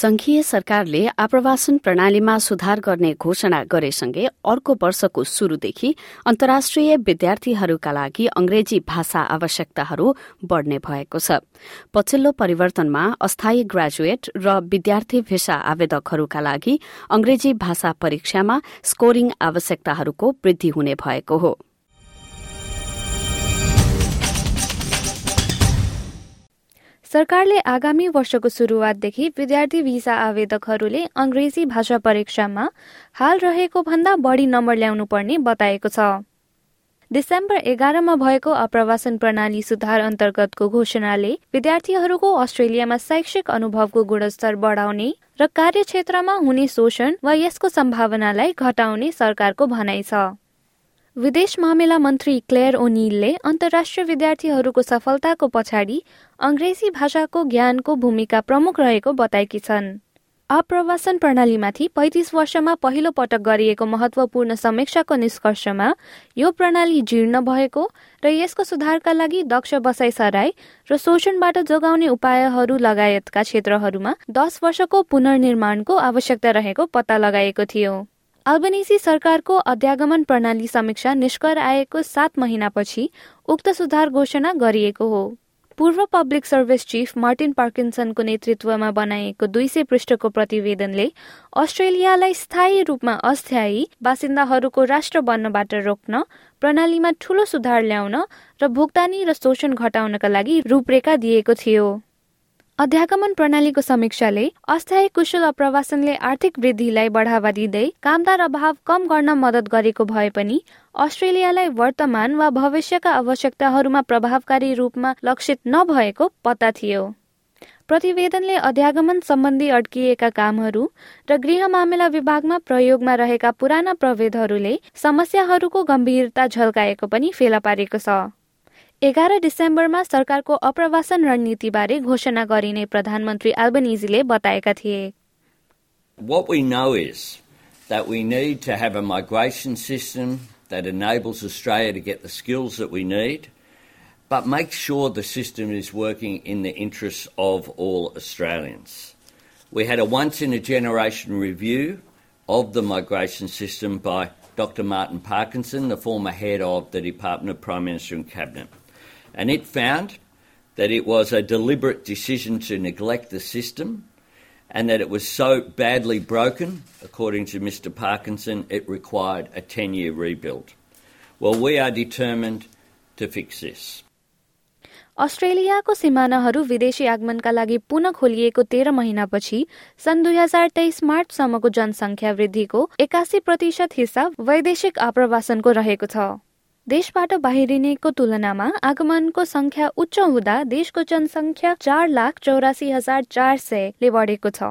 संघीय सरकारले आप्रवासन प्रणालीमा सुधार गर्ने घोषणा गरेसँगै अर्को वर्षको शुरूदेखि अन्तर्राष्ट्रिय विद्यार्थीहरूका लागि अंग्रेजी भाषा आवश्यकताहरू बढ़ने भएको छ। पछिल्लो परिवर्तनमा अस्थायी ग्रेजुएट र विद्यार्थी भिसा आवेदकहरूका लागि अंग्रेजी भाषा परीक्षामा स्कोरिङ आवश्यकताहरूको वृद्धि हुने भएको हो। सरकारले आगामी वर्षको सुरुवातदेखि विद्यार्थी भिसा आवेदकहरूले अंग्रेजी भाषा परीक्षामा हाल रहेको भन्दा बढ़ी नम्बर ल्याउनु पर्ने बताएको छ। डिसेम्बर एघारमा भएको आप्रवासन प्रणाली सुधार अन्तर्गतको घोषणाले विद्यार्थीहरूको अस्ट्रेलियामा शैक्षिक अनुभवको गुणस्तर बढाउने र कार्यक्षेत्रमा हुने शोषण वा यसको सम्भावनालाई घटाउने सरकारको भनाइ छ। विदेश मामिला मन्त्री क्लेयर ओनिलले अन्तर्राष्ट्रिय विद्यार्थीहरूको सफलताको पछाडि अंग्रेजी भाषाको ज्ञानको भूमिका प्रमुख रहेको बताएकी छन्। आप्रवासन प्रणालीमाथि पैंतिस वर्षमा पहिलो पटक गरिएको महत्वपूर्ण समीक्षाको निष्कर्षमा यो प्रणाली जीर्ण भएको र यसको सुधारका लागि दक्ष बसाई सराई र शोषणबाट जोगाउने उपायहरू लगायतका क्षेत्रहरूमा दस वर्षको पुनर्निर्माणको आवश्यकता रहेको पत्ता लगाएको थियो। अल्बनेसी सरकारको अध्यागमन प्रणाली समीक्षा निष्कर आएको सात महिनापछि उक्त सुधार घोषणा गरिएको हो। पूर्व पब्लिक सर्भिस चिफ मार्टिन पार्किन्सनको नेतृत्वमा बनाइएको दुई सय पृष्ठको प्रतिवेदनले अस्ट्रेलियालाई स्थायी रूपमा अस्थायी बासिन्दाहरूको राष्ट्र बन्नबाट रोक्न प्रणालीमा ठूलो सुधार ल्याउन र भुक्तानी र शोषण घटाउनका लागि रूपरेखा दिएको थियो। अध्यागमन प्रणालीको समीक्षाले अस्थायी कुशल अप्रवासनले आर्थिक वृद्धिलाई बढ़ावा दिँदै कामदार अभाव कम गर्न मदत गरेको भए पनि अस्ट्रेलियालाई वर्तमान वा भविष्यका आवश्यकताहरूमा प्रभावकारी रूपमा लक्षित नभएको पत्ता थियो। प्रतिवेदनले अध्यागमन सम्बन्धी अड्किएका कामहरू र गृह मामिला विभागमा प्रयोगमा रहेका पुराना प्रवेदहरूले समस्याहरूको गम्भीरता झल्काएको पनि फेला पारेको छ। एघार डिसेम्बरमा सरकारको अप्रवासन रणनीतिबारे घोषणा गरिने प्रधानमन्त्री एल्बनिजीले बताएका थिए What we know is that we need to have a migration system that enables Australia to get the skills that we need, but make sure the system is working in the interests of all Australians. We had a once in a generation review of the migration system by Dr. Martin Parkinson, the former head of the Department of Prime Minister and Cabinet and it found that it was a deliberate decision to neglect the system and that it was so badly broken, according to Mr. Parkinson, it required a 10 year rebuild. Well, we are determined to fix this. अस्ट्रेलियाको सिमानाहरू विदेशी आगमनका लागि पुनः खोलिएको तेह्र महिनापछि सन् दुई हजार तेइस मार्चसम्मको जनसङ्ख्या वृद्धिको एकासी प्रतिशत हिस्सा वैदेशिक आप्रवासनको रहेको छ देशबाट बाहिरिनेको तुलनामा आगमनको संख्या उच्च हुँदा देशको जनसङ्ख्या चार लाख चौरासी हजार चार सयले बढेको छ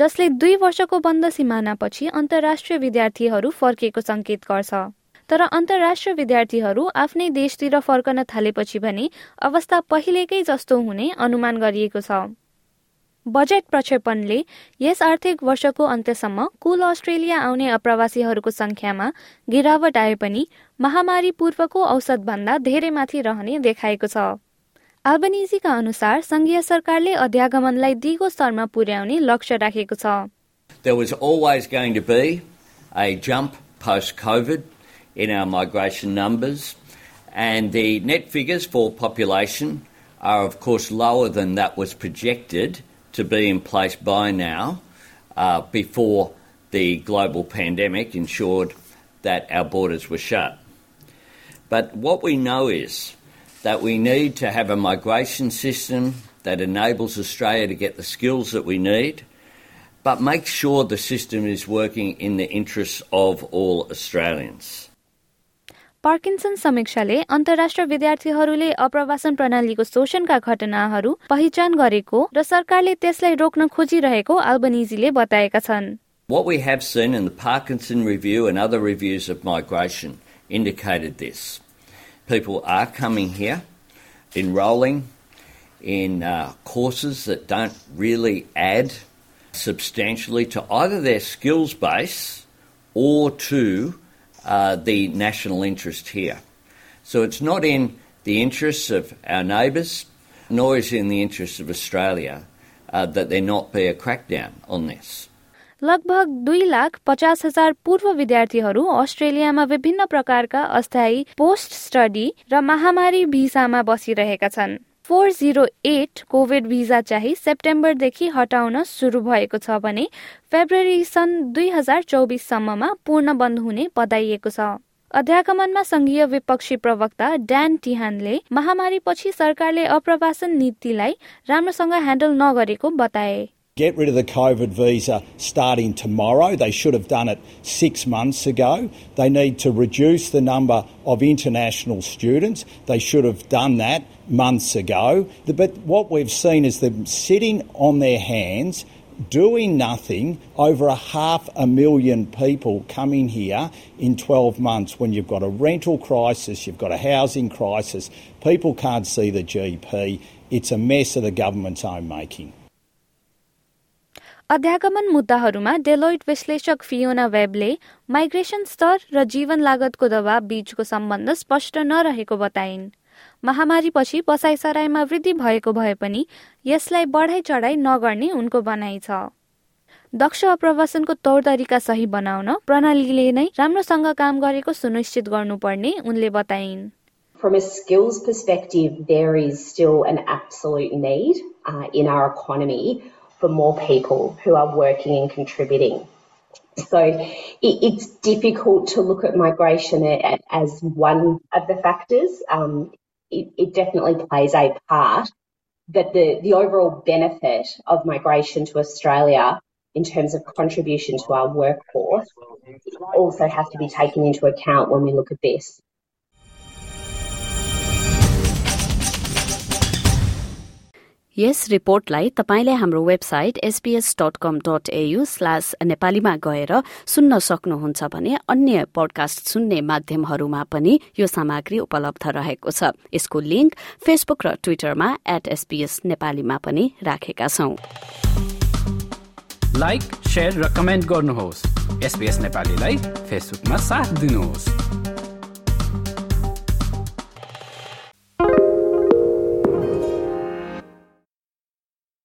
जसले दुई वर्षको बन्द सिमानापछि अन्तर्राष्ट्रिय विद्यार्थीहरू फर्किएको संकेत गर्छ। तर अन्तर्राष्ट्रिय विद्यार्थीहरू आफ्नै देशतिर फर्कन थालेपछि भने अवस्था पहिलेकै जस्तो हुने अनुमान गरिएको छ। बजेट प्रक्षेपणले यस आर्थिक वर्षको अन्त्यसम्म कुल अस्ट्रेलिया आउने अप्रवासीहरूको संख्यामा गिरावट आए पनि महामारी पूर्वको औसत भन्दा धेरै माथि रहने देखाएको छ। आल्बनिजीका अनुसार संघीय सरकारले अध्यागमनलाई दिगो स्तरमा पुर्याउने लक्ष्य राखेको छ। And the net figures for population are, of course, lower than that was projected to be in place by now uh, before the global pandemic ensured that our borders were shut. But what we know is that we need to have a migration system that enables Australia to get the skills that we need, but make sure the system is working in the interests of all Australians. Parkinson समीक्षाले अन्तर्राष्ट्रिय विद्यार्थीहरूले अप्रवासन प्रणालीको शोषणका घटनाहरू पहिचान गरेको र सरकारले त्यसलाई रोक्न खोजिरहेको अल्बनिजीले बताएका छन् What we have seen in the Parkinson review and other reviews of migration indicated this. People are coming here, enrolling in uh, courses that don't really add substantially to either their skills base or to uh, the national interest here. So it's not in the interests of our neighbours, nor is it in the interests of Australia uh, that there not be a crackdown on this. लगभग दुई लाख पचास हजार पूर्व विद्यार्थीहरू अस्ट्रेलियामा विभिन्न प्रकारका अस्थायी पोस्ट स्टडी र महामारी भिसामा बसिरहेका छन् four zero eight covid visa चाहिँ सेप्टेम्बरदेखि हटाउन सुरु भएको छ भने फेब्रुअरी सन् दुई हजार चौबिससम्ममा पूर्ण बन्द हुने बताइएको छ। अध्यागमनमा संघीय विपक्षी प्रवक्ता ड्यान टिहानले महामारीपछि सरकारले अप्रवासन नीतिलाई राम्रोसँग ह्यान्डल नगरेको बताए। Get rid of the COVID visa starting tomorrow. They should have done it six months ago. They need to reduce the number of international students. They should have done that months ago. But what we've seen is them sitting on their hands doing nothing, over a half a million people coming here in 12 months when you've got a rental crisis, you've got a housing crisis, people can't see the GP. It's a mess of the government's own making. अध्यागमन मुद्दाहरूमा Deloitte विश्लेषक Fiona Webley migration स्तर र जीवन लागतको दबाव बीचको सम्बन्ध स्पष्ट नरहेको बताइन्। महामारीपछि बसाइसराईमा वृद्धि भएको भए पनि यसलाई बढाइ चढाइ नगर्ने उनको भनाइ छ। दक्ष अप्रवासनको तौर तरिका सही बनाउन प्रणालीले नै राम्रोसँग काम गरेको सुनिश्चित गर्नुपर्ने उनले बताइन्। From a skills perspective, there is still an absolute need uh, in our economy for more people who are working and contributing. So it, it's difficult to look at migration as one of the factors. Um, it, it definitely plays a part. But the, the overall benefit of migration to Australia in terms of contribution to our workforce also has to be taken into account when we look at this. यस रिपोर्टलाई तपाईँले हाम्रो website SPS dot com dot AU slash नेपालीमा गएर सुन्न सक्नुहुन्छ भने अन्य podcast सुन्ने माध्यमहरूमा पनि यो सामग्री उपलब्ध रहेको छ। यसको लिंक फेसबुक र ट्विटरमा एट एसपीएस नेपालीमा पनि राखेका छौं। लाइक र कमेन्ट गर्नुहोस्। एसपीएस नेपालीलाई फेसबुकमा साथ दिनुहोस्।